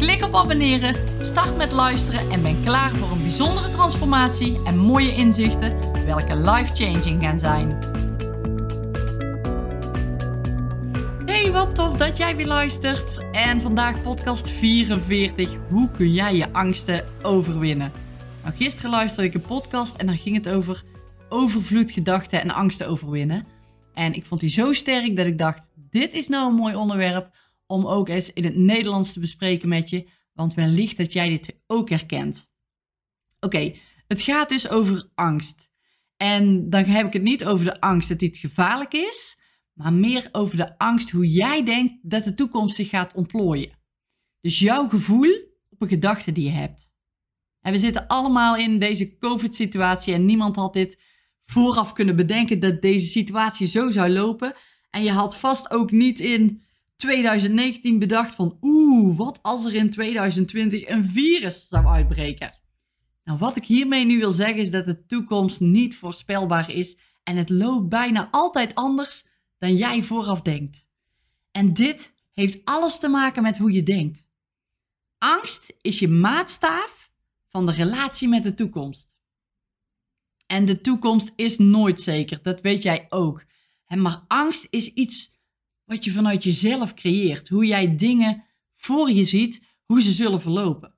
Klik op abonneren, start met luisteren en ben klaar voor een bijzondere transformatie en mooie inzichten, welke life-changing gaan zijn. Hey, wat tof dat jij weer luistert. En vandaag podcast 44. Hoe kun jij je angsten overwinnen? Nou, gisteren luisterde ik een podcast en daar ging het over overvloedgedachten en angsten overwinnen. En ik vond die zo sterk dat ik dacht: dit is nou een mooi onderwerp om ook eens in het Nederlands te bespreken met je, want wellicht dat jij dit ook herkent. Oké, het gaat dus over angst. En dan heb ik het niet over de angst dat dit gevaarlijk is, maar meer over de angst hoe jij denkt dat de toekomst zich gaat ontplooien. Dus jouw gevoel op een gedachte die je hebt. En we zitten allemaal in deze COVID-situatie en niemand had dit vooraf kunnen bedenken dat deze situatie zo zou lopen. En je had vast ook niet in 2019 bedacht van oeh, wat als er in 2020 een virus zou uitbreken? Nou, wat ik hiermee nu wil zeggen is dat de toekomst niet voorspelbaar is en het loopt bijna altijd anders dan jij vooraf denkt. En dit heeft alles te maken met hoe je denkt. Angst is je maatstaaf van de relatie met de toekomst. En de toekomst is nooit zeker, dat weet jij ook. Maar angst is iets wat je vanuit jezelf creëert. Hoe jij dingen voor je ziet, hoe ze zullen verlopen.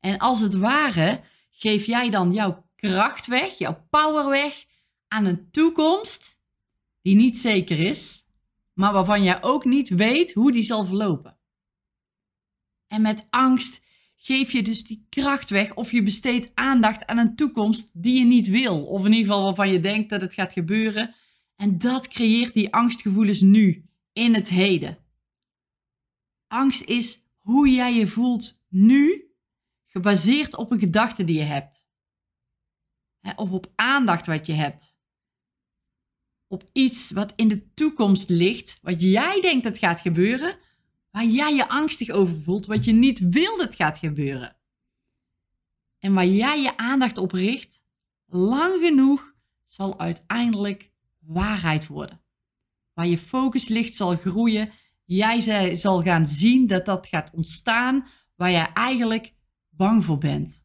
En als het ware geef jij dan jouw kracht weg, jouw power weg aan een toekomst die niet zeker is, maar waarvan jij ook niet weet hoe die zal verlopen. En met angst geef je dus die kracht weg of je besteedt aandacht aan een toekomst die je niet wil, of in ieder geval waarvan je denkt dat het gaat gebeuren. En dat creëert die angstgevoelens nu in het heden. Angst is hoe jij je voelt nu, gebaseerd op een gedachte die je hebt. Of op aandacht wat je hebt. Op iets wat in de toekomst ligt, wat jij denkt dat gaat gebeuren, waar jij je angstig over voelt, wat je niet wil dat gaat gebeuren. En waar jij je aandacht op richt, lang genoeg zal uiteindelijk waarheid worden waar je focus ligt zal groeien. Jij zal gaan zien dat dat gaat ontstaan waar jij eigenlijk bang voor bent.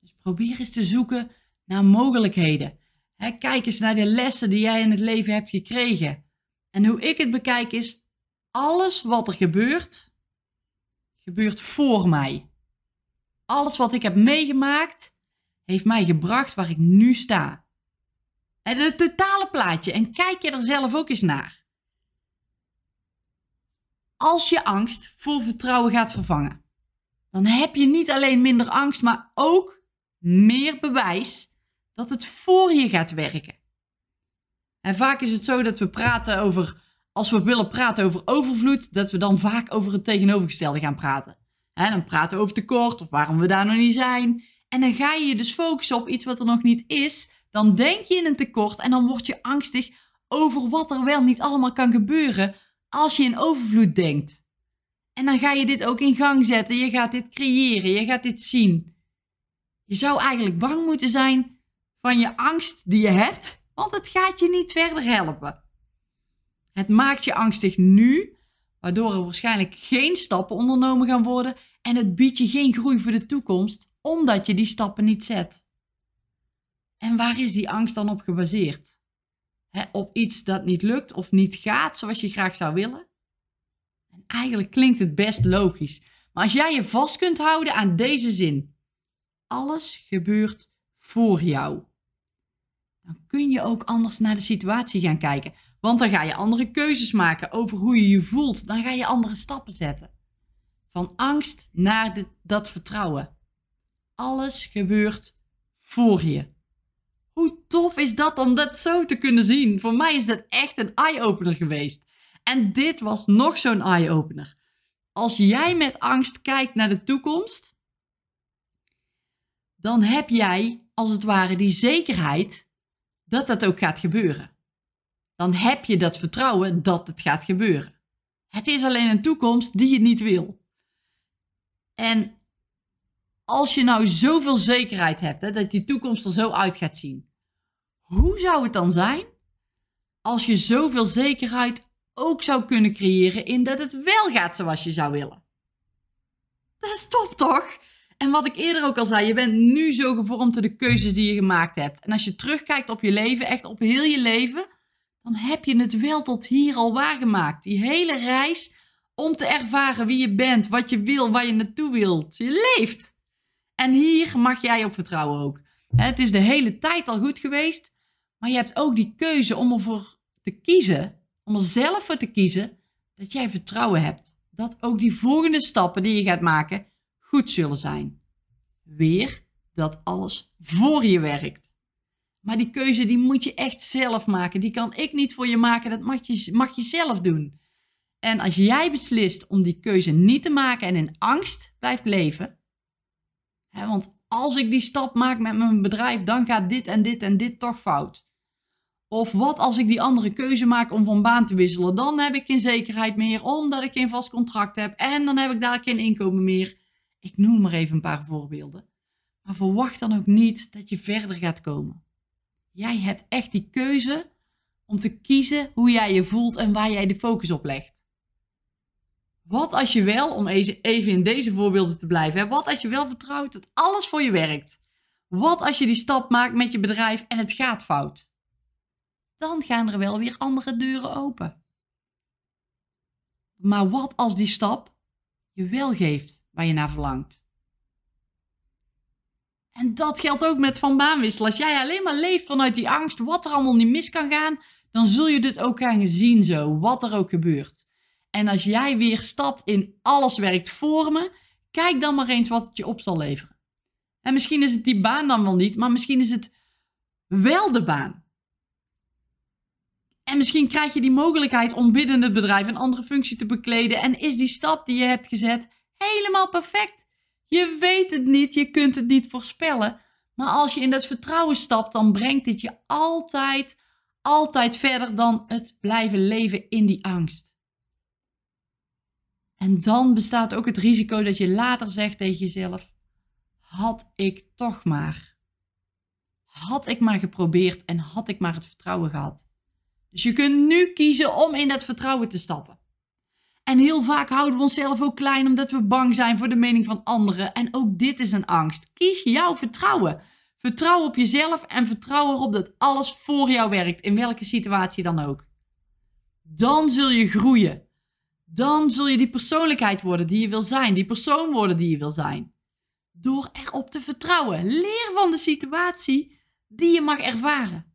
Dus probeer eens te zoeken naar mogelijkheden. kijk eens naar de lessen die jij in het leven hebt gekregen. En hoe ik het bekijk is, alles wat er gebeurt, gebeurt voor mij. Alles wat ik heb meegemaakt, heeft mij gebracht waar ik nu sta. Het totale plaatje. En kijk je er zelf ook eens naar. Als je angst voor vertrouwen gaat vervangen, dan heb je niet alleen minder angst, maar ook meer bewijs dat het voor je gaat werken. En vaak is het zo dat we praten over, als we willen praten over overvloed, dat we dan vaak over het tegenovergestelde gaan praten. En dan praten we over tekort of waarom we daar nog niet zijn. En dan ga je je dus focussen op iets wat er nog niet is, dan denk je in een tekort en dan word je angstig over wat er wel niet allemaal kan gebeuren als je in overvloed denkt. En dan ga je dit ook in gang zetten, je gaat dit creëren, je gaat dit zien. Je zou eigenlijk bang moeten zijn van je angst die je hebt, want het gaat je niet verder helpen. Het maakt je angstig nu, waardoor er waarschijnlijk geen stappen ondernomen gaan worden en het biedt je geen groei voor de toekomst, omdat je die stappen niet zet. En waar is die angst dan op gebaseerd? op iets dat niet lukt of niet gaat zoals je graag zou willen? En eigenlijk klinkt het best logisch. Maar als jij je vast kunt houden aan deze zin: alles gebeurt voor jou. Dan kun je ook anders naar de situatie gaan kijken. Want dan ga je andere keuzes maken over hoe je je voelt. Dan ga je andere stappen zetten. Van angst naar dat vertrouwen. Alles gebeurt voor je. Tof is dat om dat zo te kunnen zien? Voor mij is dat echt een eye-opener geweest. En dit was nog zo'n eye-opener. als jij met angst kijkt naar de toekomst, dan heb jij als het ware die zekerheid dat dat ook gaat gebeuren. Dan heb je dat vertrouwen dat het gaat gebeuren. Het is alleen een toekomst die je niet wil. En als je nou zoveel zekerheid hebt hè, dat die toekomst er zo uit gaat zien, hoe zou het dan zijn als je zoveel zekerheid ook zou kunnen creëren in dat het wel gaat zoals je zou willen? Dat is top toch? En wat ik eerder ook al zei, je bent nu zo gevormd door de keuzes die je gemaakt hebt. En als je terugkijkt op je leven, echt op heel je leven, dan heb je het wel tot hier al waargemaakt. Die hele reis om te ervaren wie je bent, wat je wil, waar je naartoe wilt. Je leeft. En hier mag jij op vertrouwen ook. Het is de hele tijd al goed geweest, maar je hebt ook die keuze om ervoor te kiezen, om er zelf voor te kiezen, dat jij vertrouwen hebt. Dat ook die volgende stappen die je gaat maken goed zullen zijn. Weer dat alles voor je werkt. Maar die keuze die moet je echt zelf maken. Die kan ik niet voor je maken. Dat mag je, mag je zelf doen. En als jij beslist om die keuze niet te maken en in angst blijft leven. Hè, want als ik die stap maak met mijn bedrijf, dan gaat dit en dit en dit toch fout. Of wat als ik die andere keuze maak om van baan te wisselen? Dan heb ik geen zekerheid meer, omdat ik geen vast contract heb. En dan heb ik daar geen inkomen meer. Ik noem maar even een paar voorbeelden. Maar verwacht dan ook niet dat je verder gaat komen. Jij hebt echt die keuze om te kiezen hoe jij je voelt en waar jij de focus op legt. Wat als je wel, om even in deze voorbeelden te blijven, wat als je wel vertrouwt dat alles voor je werkt? Wat als je die stap maakt met je bedrijf en het gaat fout? Dan gaan er wel weer andere deuren open. Maar wat als die stap je wel geeft waar je naar verlangt? En dat geldt ook met van baan wisselen. Als jij alleen maar leeft vanuit die angst, wat er allemaal niet mis kan gaan, dan zul je dit ook gaan zien zo, wat er ook gebeurt. En als jij weer stapt in alles werkt voor me, kijk dan maar eens wat het je op zal leveren. En misschien is het die baan dan wel niet, maar misschien is het wel de baan. En misschien krijg je die mogelijkheid om binnen het bedrijf een andere functie te bekleden en is die stap die je hebt gezet helemaal perfect. Je weet het niet, je kunt het niet voorspellen. Maar als je in dat vertrouwen stapt, dan brengt dit je altijd, altijd verder dan het blijven leven in die angst. En dan bestaat ook het risico dat je later zegt tegen jezelf: had ik toch maar. Had ik maar geprobeerd en had ik maar het vertrouwen gehad. Dus je kunt nu kiezen om in dat vertrouwen te stappen. En heel vaak houden we onszelf ook klein omdat we bang zijn voor de mening van anderen. En ook dit is een angst. Kies jouw vertrouwen. Vertrouw op jezelf en vertrouw erop dat alles voor jou werkt, in welke situatie dan ook. Dan zul je groeien. Dan zul je die persoonlijkheid worden die je wil zijn, die persoon worden die je wil zijn. Door erop te vertrouwen. Leer van de situatie die je mag ervaren.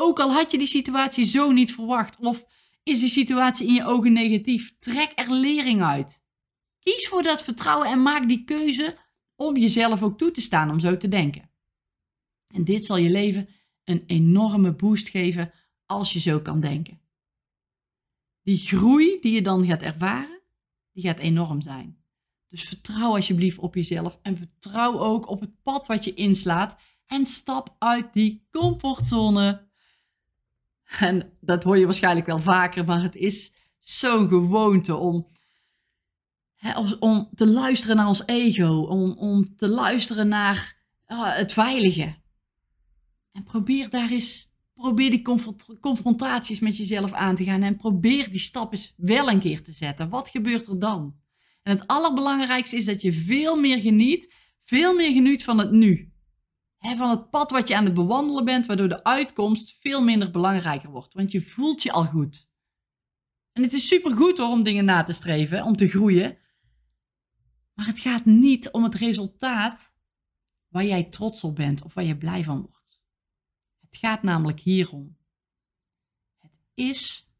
Ook al had je die situatie zo niet verwacht of is de situatie in je ogen negatief, trek er lering uit. Kies voor dat vertrouwen en maak die keuze om jezelf ook toe te staan om zo te denken. En dit zal je leven een enorme boost geven als je zo kan denken. Die groei die je dan gaat ervaren, die gaat enorm zijn. Dus vertrouw alsjeblieft op jezelf en vertrouw ook op het pad wat je inslaat en stap uit die comfortzone. En dat hoor je waarschijnlijk wel vaker, maar het is zo'n gewoonte om, hè, om te luisteren naar ons ego, om, om te luisteren naar uh, het veilige. En probeer daar eens, probeer die confrontaties met jezelf aan te gaan en probeer die stap eens wel een keer te zetten. Wat gebeurt er dan? En het allerbelangrijkste is dat je veel meer geniet, veel meer geniet van het nu van het pad wat je aan het bewandelen bent, waardoor de uitkomst veel minder belangrijker wordt. Want je voelt je al goed. En het is supergoed hoor om dingen na te streven, om te groeien. Maar het gaat niet om het resultaat waar jij trots op bent of waar je blij van wordt. Het gaat namelijk hierom. Het is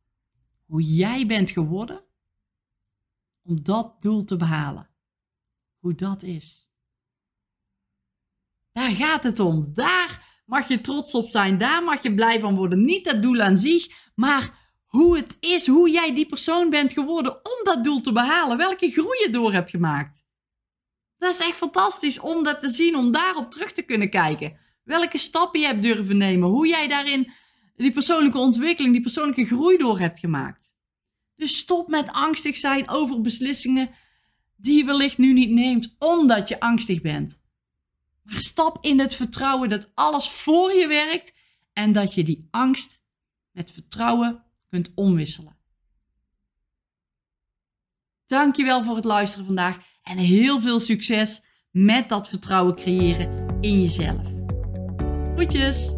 hoe jij bent geworden om dat doel te behalen. Hoe dat is. Daar gaat het om. Daar mag je trots op zijn. Daar mag je blij van worden. Niet dat doel aan zich, maar hoe het is, hoe jij die persoon bent geworden om dat doel te behalen. Welke groei je door hebt gemaakt. Dat is echt fantastisch om dat te zien, om daarop terug te kunnen kijken. Welke stappen je hebt durven nemen, hoe jij daarin die persoonlijke ontwikkeling, die persoonlijke groei door hebt gemaakt. Dus stop met angstig zijn over beslissingen die je wellicht nu niet neemt, omdat je angstig bent. Maar stap in het vertrouwen dat alles voor je werkt en dat je die angst met vertrouwen kunt omwisselen. Dankjewel voor het luisteren vandaag en heel veel succes met dat vertrouwen creëren in jezelf. Groetjes!